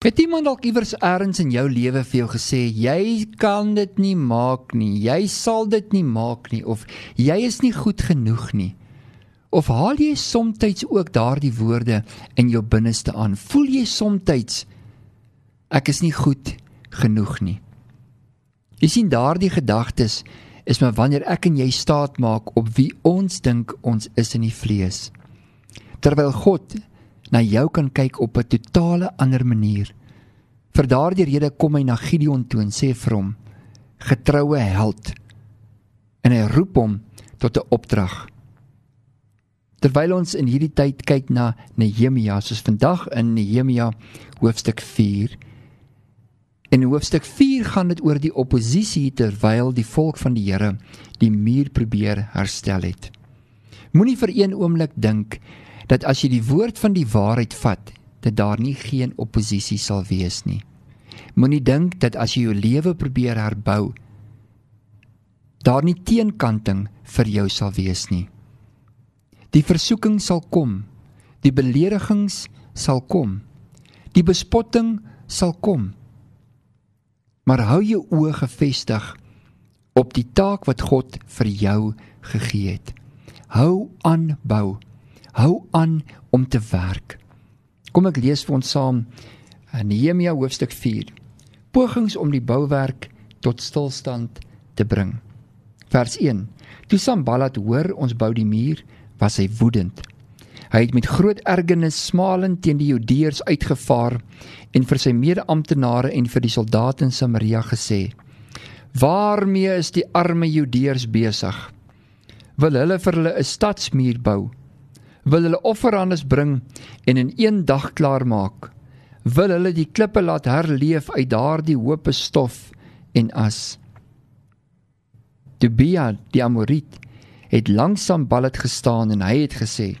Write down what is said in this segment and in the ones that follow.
Het iemand dalk iewers eers in jou lewe vir jou gesê jy kan dit nie maak nie, jy sal dit nie maak nie of jy is nie goed genoeg nie? Of haal jy soms ook daardie woorde in jou binneste aan? Voel jy soms ek is nie goed genoeg nie? Jy sien daardie gedagtes is maar wanneer ek en jy staat maak op wie ons dink ons is in die vlees. Terwyl God na jou kan kyk op 'n totale ander manier. Vir daardie rede kom hy na Gideon toe en sê vir hom: "Getroue held." En hy roep hom tot 'n opdrag. Terwyl ons in hierdie tyd kyk na Nehemia, soos vandag in Nehemia hoofstuk 4. In hoofstuk 4 gaan dit oor die oppositie terwyl die volk van die Here die muur probeer herstel het. Moenie vir een oomblik dink dat as jy die woord van die waarheid vat, dat daar nie geen oppositie sal wees nie. Moenie dink dat as jy jou lewe probeer herbou, daar nie teenkanting vir jou sal wees nie. Die versoeking sal kom, die beledigings sal kom, die bespotting sal kom. Maar hou jou oë gefestig op die taak wat God vir jou gegee het. Hou aan bou hou aan om te werk. Kom ek lees vir ons saam Nehemia hoofstuk 4. Pogings om die bouwerk tot stilstand te bring. Vers 1. Toe Sanballat hoor ons bou die muur, was hy woedend. Hy het met groot ergernis smalend teen die Judeërs uitgevaar en vir sy mede-amptenare en vir die soldate in Samaria gesê: "Waarmee is die arme Judeërs besig? Wil hulle vir hulle 'n stadsmuur bou?" Wil hulle offerandes bring en in een dag klaar maak. Wil hulle die klippe laat herleef uit daardie hope stof en as. Tobia die Amoriet het langsam ballet gestaan en hy het gesê: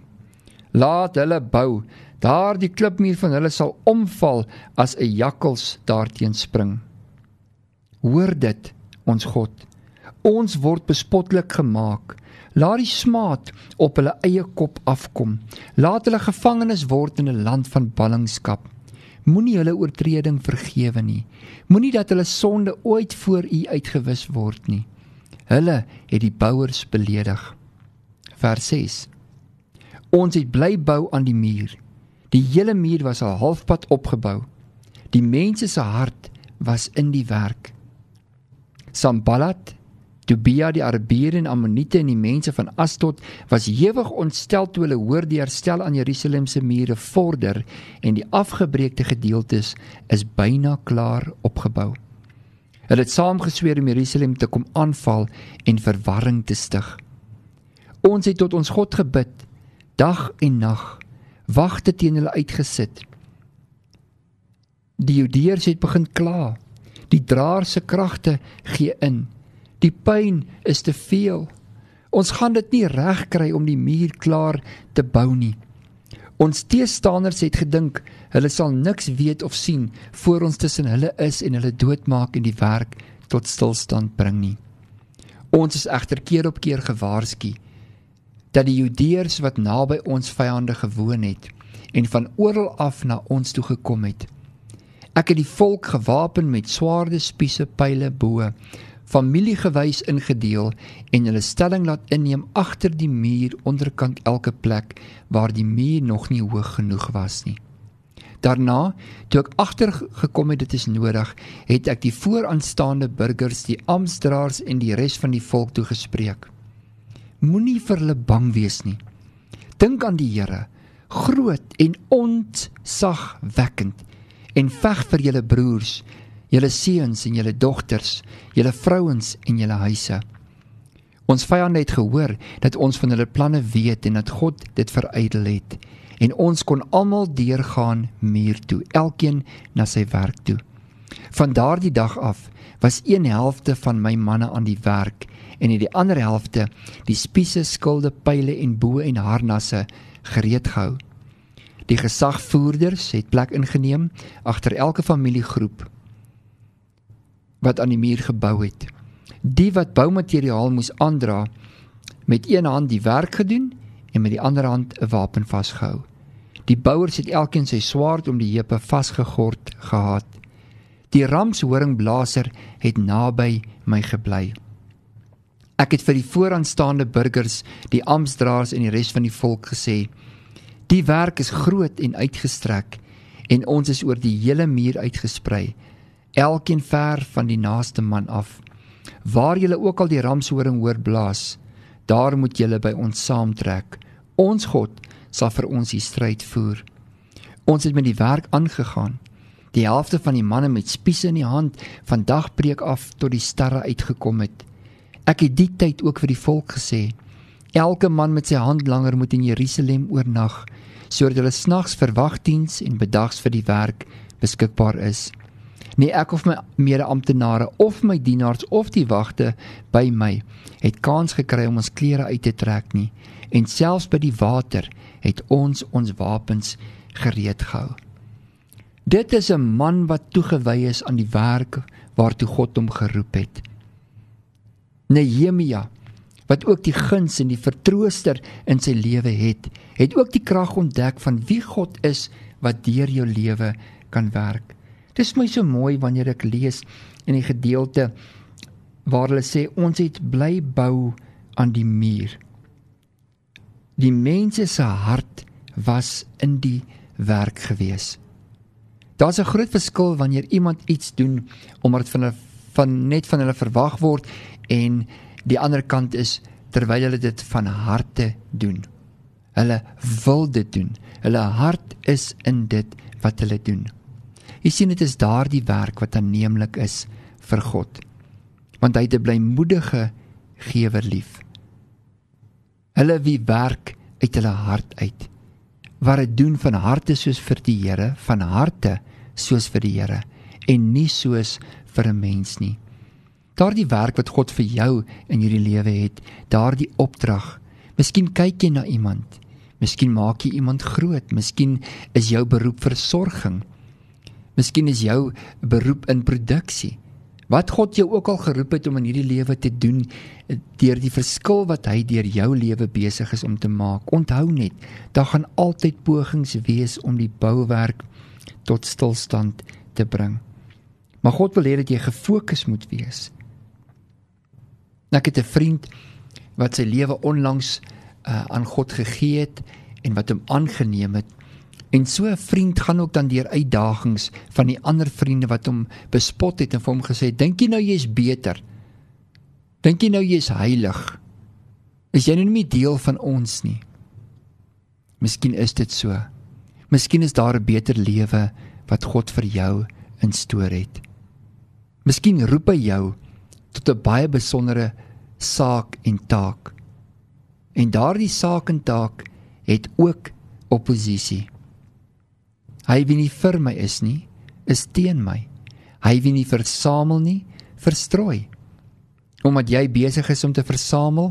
"Laat hulle bou. Daardie klipmuur van hulle sal omval as 'n jakkals daarteen spring." Hoor dit, ons God. Ons word bespotlik gemaak. Laat die smaad op hulle eie kop afkom. Laat hulle gevangenes word in 'n land van ballingskap. Moenie hulle oortreding vergewe nie. Moenie dat hulle sonde ooit voor U uitgewis word nie. Hulle het die bouers beledig. Vers 6. Ons het bly bou aan die muur. Die hele muur was al halfpad opgebou. Die mense se hart was in die werk. Sambalat Tobia die Arabiere en Ammonite en die mense van Asdod was hewig ontstel toe hulle hoor die herstel aan Jerusalem se mure vorder en die afgebreekte gedeeltes is byna klaar opgebou. Hulle het saamgesweer om Jerusalem te kom aanval en verwarring te stig. Ons het tot ons God gebid dag en nag, wagte teen hulle uitgesit. Die Judeërs het begin kla. Die draer se kragte gee in. Die pyn is te veel. Ons gaan dit nie reg kry om die muur klaar te bou nie. Ons teestanders het gedink hulle sal niks weet of sien voor ons tussen hulle is en hulle doodmaak en die werk tot stilstand bring nie. Ons is egter keer op keer gewaarsku dat die Judeërs wat naby ons vyande gewoon het en van oral af na ons toe gekom het. Ek het die volk gewapen met swaarde, spiese, pile, boë familiegewys ingedeel en hulle stelling laat inneem agter die muur onderkant elke plek waar die muur nog nie hoog genoeg was nie. Daarna, toe ek agtergekom het dit is nodig, het ek die vooraanstaande burgers, die amptdraers en die res van die volk toe gespreek. Moenie vir hulle bang wees nie. Dink aan die Here, groot en ontzagwekkend en veg vir julle broers julle seuns en julle dogters, julle vrouens en julle huise. Ons vyande het gehoor dat ons van hulle planne weet en dat God dit verydel het en ons kon almal deurgaan muur toe, elkeen na sy werk toe. Van daardie dag af was een helfte van my manne aan die werk en in die ander helfte die spiese, skilde, pile en bo en harnasse gereed gehou. Die gesagvoerders het plek ingeneem agter elke familiegroep wat aan die muur gebou het. Die wat boumateriaal moes aandra met een hand die werk gedoen en met die ander hand 'n wapen vasgehou. Die bouers het elkeen sy swaard om die heupe vasgegord gehad. Die ramshoringblaser het naby my gebly. Ek het vir die vooraanstaande burgers, die amptdraers en die res van die volk gesê: "Die werk is groot en uitgestrek en ons is oor die hele muur uitgesprei, elkeen ver van die naaste man af. Waar julle ook al die ramshoring hoor blaas, daar moet julle by ons saamtrek. Ons God sal vir ons die stryd voer." Ons het met die werk aangegaan. Die helfte van die manne met spiese in die hand van dagbreek af tot die sterre uitgekom het. Ek het die tyd ook vir die volk gesê: Elke man met sy handlanger moet in Jerusalem oornag, sodat hulle snags vir wagdiens en bedags vir die werk beskikbaar is. Nee ek of my mede-amptenare of my dienaars of die wagte by my het kans gekry om ons klere uit te trek nie en selfs by die water het ons ons wapens gereed gehou. Dit is 'n man wat toegewy is aan die werk waartoe God hom geroep het. Nehemia wat ook die guns en die vertrooster in sy lewe het, het ook die krag ontdek van wie God is wat deur jou lewe kan werk. Dit is my so mooi wanneer ek lees in die gedeelte waar hulle sê ons het bly bou aan die muur. Die mense se hart was in die werk gewees. Daar's 'n groot verskil wanneer iemand iets doen omdat van hulle van net van hulle verwag word en die ander kant is terwyl hulle dit van harte doen. Hulle wil dit doen. Hulle hart is in dit wat hulle doen. Jy sien dit is daardie werk wat aanneemlik is vir God. Want hy het 'n blymoedige gewer lief. Hulle wie werk uit hulle hart uit wat dit doen van harte soos vir die Here, van harte soos vir die Here en nie soos vir 'n mens nie. Daardie werk wat God vir jou in hierdie lewe het, daardie opdrag. Miskien kyk jy na iemand. Miskien maak jy iemand groot. Miskien is jou beroep versorging. Miskien is jou beroep in produksie. Wat God jou ook al geroep het om in hierdie lewe te doen deur die verskil wat hy deur jou lewe besig is om te maak. Onthou net, daar gaan altyd pogings wees om die bouwerk tot stilstand te bring. Maar God wil hê dat jy gefokus moet wees. Ek het 'n vriend wat sy lewe onlangs uh, aan God gegee het en wat hom aangeneem het En so 'n vriend gaan ook dan deur uitdagings van die ander vriende wat hom bespot het en vir hom gesê: "Dink jy nou jy's beter? Dink jy nou jy's heilig? Is jy nou nie deel van ons nie?" Miskien is dit so. Miskien is daar 'n beter lewe wat God vir jou instoor het. Miskien roep hy jou tot 'n baie besondere saak en taak. En daardie saak en taak het ook oppositie. Hy wie nie vir my is nie, is teen my. Hy wie nie versamel nie, verstrooi. Omdat jy besig is om te versamel,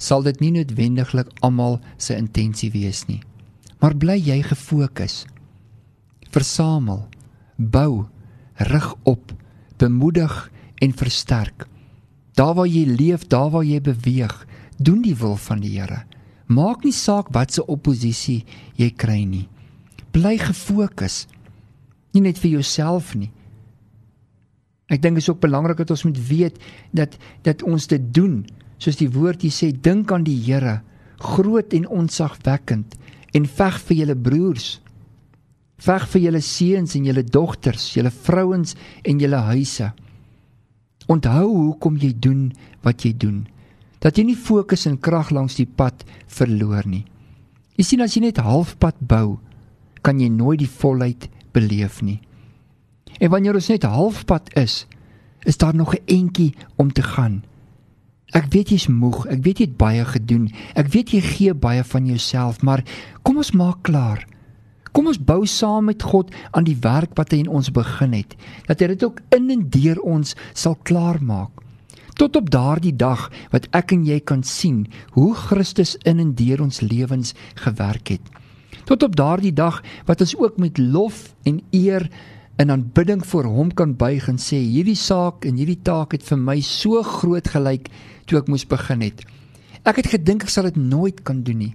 sal dit nie noodwendiglik almal se intensie wees nie. Maar bly jy gefokus. Versamel, bou, rig op, bemoedig en versterk. Daar waar jy leef, daar waar jy beweeg, doen die wil van die Here. Maak nie saak wat se oppositie jy kry nie bly gefokus. Nie net vir jouself nie. Ek dink dit is ook belangrik dat ons moet weet dat dat ons dit doen. Soos die woord hier sê dink aan die Here groot en onsagwekkend en veg vir julle broers. Veg vir julle seuns en julle dogters julle vrouens en julle huise. Onthou hoekom jy doen wat jy doen. Dat jy nie fokus en krag langs die pad verloor nie. Jy sien as jy net halfpad bou kan jy nooit die volheid beleef nie. En wanneer ons net halfpad is, is daar nog 'n entjie om te gaan. Ek weet jy's moeg, ek weet jy het baie gedoen. Ek weet jy gee baie van jouself, maar kom ons maak klaar. Kom ons bou saam met God aan die werk wat hy in ons begin het, dat hy dit ook in en deur ons sal klaarmaak. Tot op daardie dag wat ek en jy kan sien hoe Christus in en deur ons lewens gewerk het tot op daardie dag wat ons ook met lof en eer in aanbidding voor hom kan buig en sê hierdie saak en hierdie taak het vir my so groot gelyk toe ek moes begin het. Ek het gedink ek sal dit nooit kan doen nie.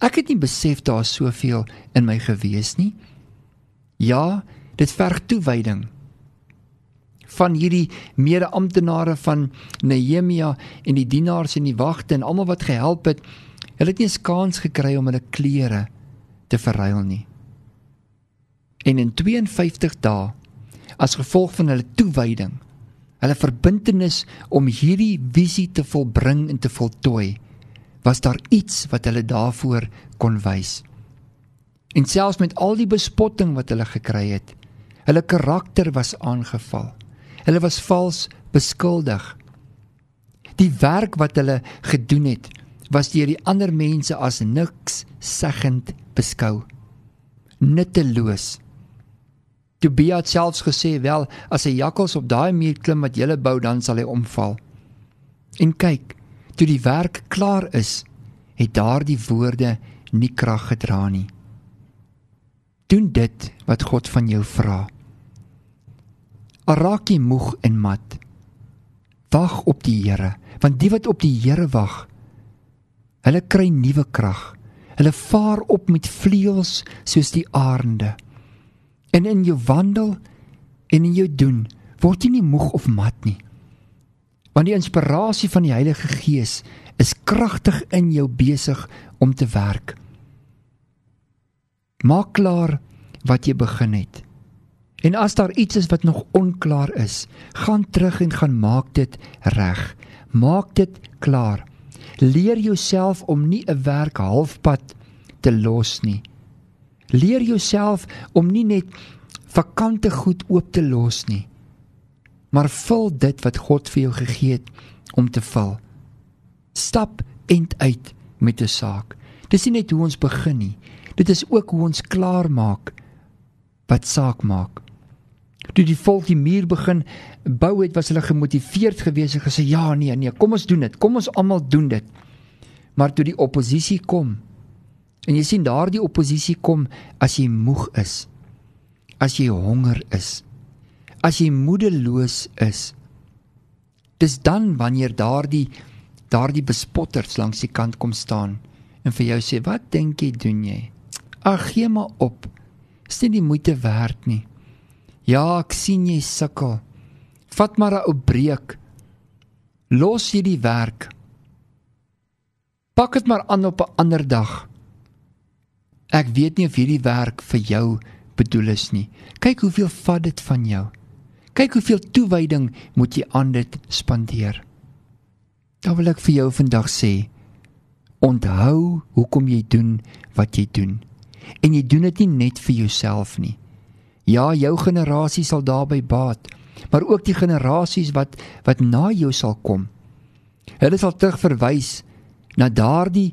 Ek het nie besef daar soveel in my gewees nie. Ja, dit verg toewyding van hierdie mede-amptenare van Nehemia en die dienaars en die wagte en almal wat gehelp het. Hulle het nie 'n kans gekry om hulle klere te verruil nie. En in 52 dae as gevolg van hulle toewyding, hulle verbintenis om hierdie visie te volbring en te voltooi, was daar iets wat hulle daarvoor kon wys. En selfs met al die bespotting wat hulle gekry het, hulle karakter was aangeval. Hulle was vals beskuldig. Die werk wat hulle gedoen het, was deur die ander mense as niks seggend beskou. Nutteloos. Tobia het selfs gesê, "Wel, as 'n jakkals op daai muur klim wat julle bou, dan sal hy omval." En kyk, toe die werk klaar is, het daardie woorde nie krag gedra nie. Doen dit wat God van jou vra. Jy moeg en mat? Wag op die Here, want die wat op die Here wag, hulle kry nuwe krag. Hulle vaar op met vleuels soos die arende. En in jou wandel en in jou doen, word jy nie moeg of mat nie. Want die inspirasie van die Heilige Gees is kragtig in jou besig om te werk. Maak klaar wat jy begin het. En as daar iets is wat nog onklaar is, gaan terug en gaan maak dit reg. Maak dit klaar. Leer jouself om nie 'n werk halfpad te los nie. Leer jouself om nie net vakante goed oop te los nie, maar vul dit wat God vir jou gegee het om te vul. Stap end uit met 'n saak. Dis nie net hoe ons begin nie. Dit is ook hoe ons klaar maak wat saak maak toe die volk die muur begin bou het, was hulle gemotiveerd geweest en gesê ja, nee, nee, kom ons doen dit. Kom ons almal doen dit. Maar toe die oppositie kom en jy sien daardie oppositie kom as jy moeg is. As jy honger is. As jy moedeloos is. Dis dan wanneer daardie daardie bespotters langs die kant kom staan en vir jou sê, "Wat dink jy doen jy?" Ag, gee maar op. Is nie die moeite werd nie. Ja, ek sien jy sukkel. Vat maar 'n ou breek. Los jy die werk. Pak dit maar aan op 'n ander dag. Ek weet nie of hierdie werk vir jou bedoel is nie. Kyk hoeveel vat dit van jou. Kyk hoeveel toewyding moet jy aan dit spandeer. Dan wil ek vir jou vandag sê, onthou hoekom jy doen wat jy doen. En jy doen dit nie net vir jouself nie. Ja, jou generasie sal daarbey baat, maar ook die generasies wat wat na jou sal kom. Hulle sal terugverwys na daardie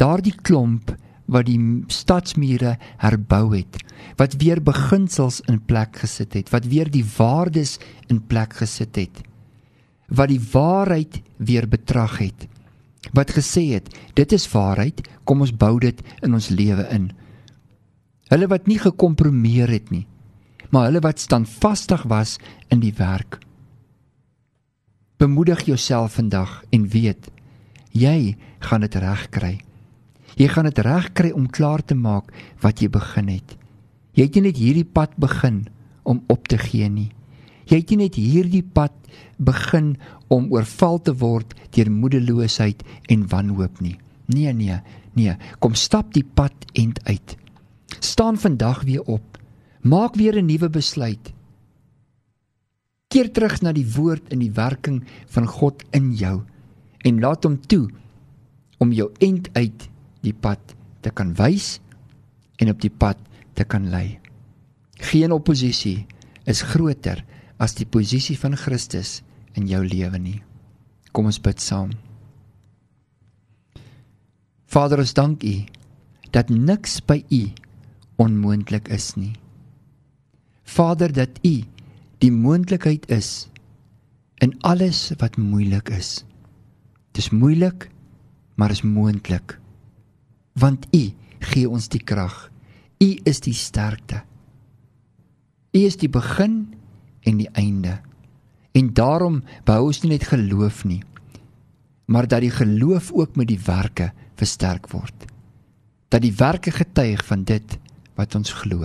daardie klomp wat die stadsmure herbou het, wat weer beginsels in plek gesit het, wat weer die waardes in plek gesit het, wat die waarheid weer betrag het, wat gesê het, dit is waarheid, kom ons bou dit in ons lewe in. Hulle wat nie gekompromieer het nie, maar hulle wat standvastig was in die werk. Bemoedig jouself vandag en weet jy gaan dit regkry. Jy gaan dit regkry om klaar te maak wat jy begin het. Jy het nie net hierdie pad begin om op te gee nie. Jy het nie net hierdie pad begin om oorval te word deur moedeloosheid en wanhoop nie. Nee nee, nee, kom stap die pad end uit. Staan vandag weer op Maak weer 'n nuwe besluit. Keer terug na die woord en die werking van God in jou en laat hom toe om jou end uit die pad te kan wys en op die pad te kan lei. Geen oppositie is groter as die posisie van Christus in jou lewe nie. Kom ons bid saam. Vader, ons dank U dat niks by U onmoontlik is nie. Vader dat U die moontlikheid is in alles wat moeilik is. Dis moeilik, maar is moontlik. Want U gee ons die krag. U is die sterkte. U is die begin en die einde. En daarom behou ons nie net geloof nie, maar dat die geloof ook met die werke versterk word. dat die werke getuig van dit wat ons glo.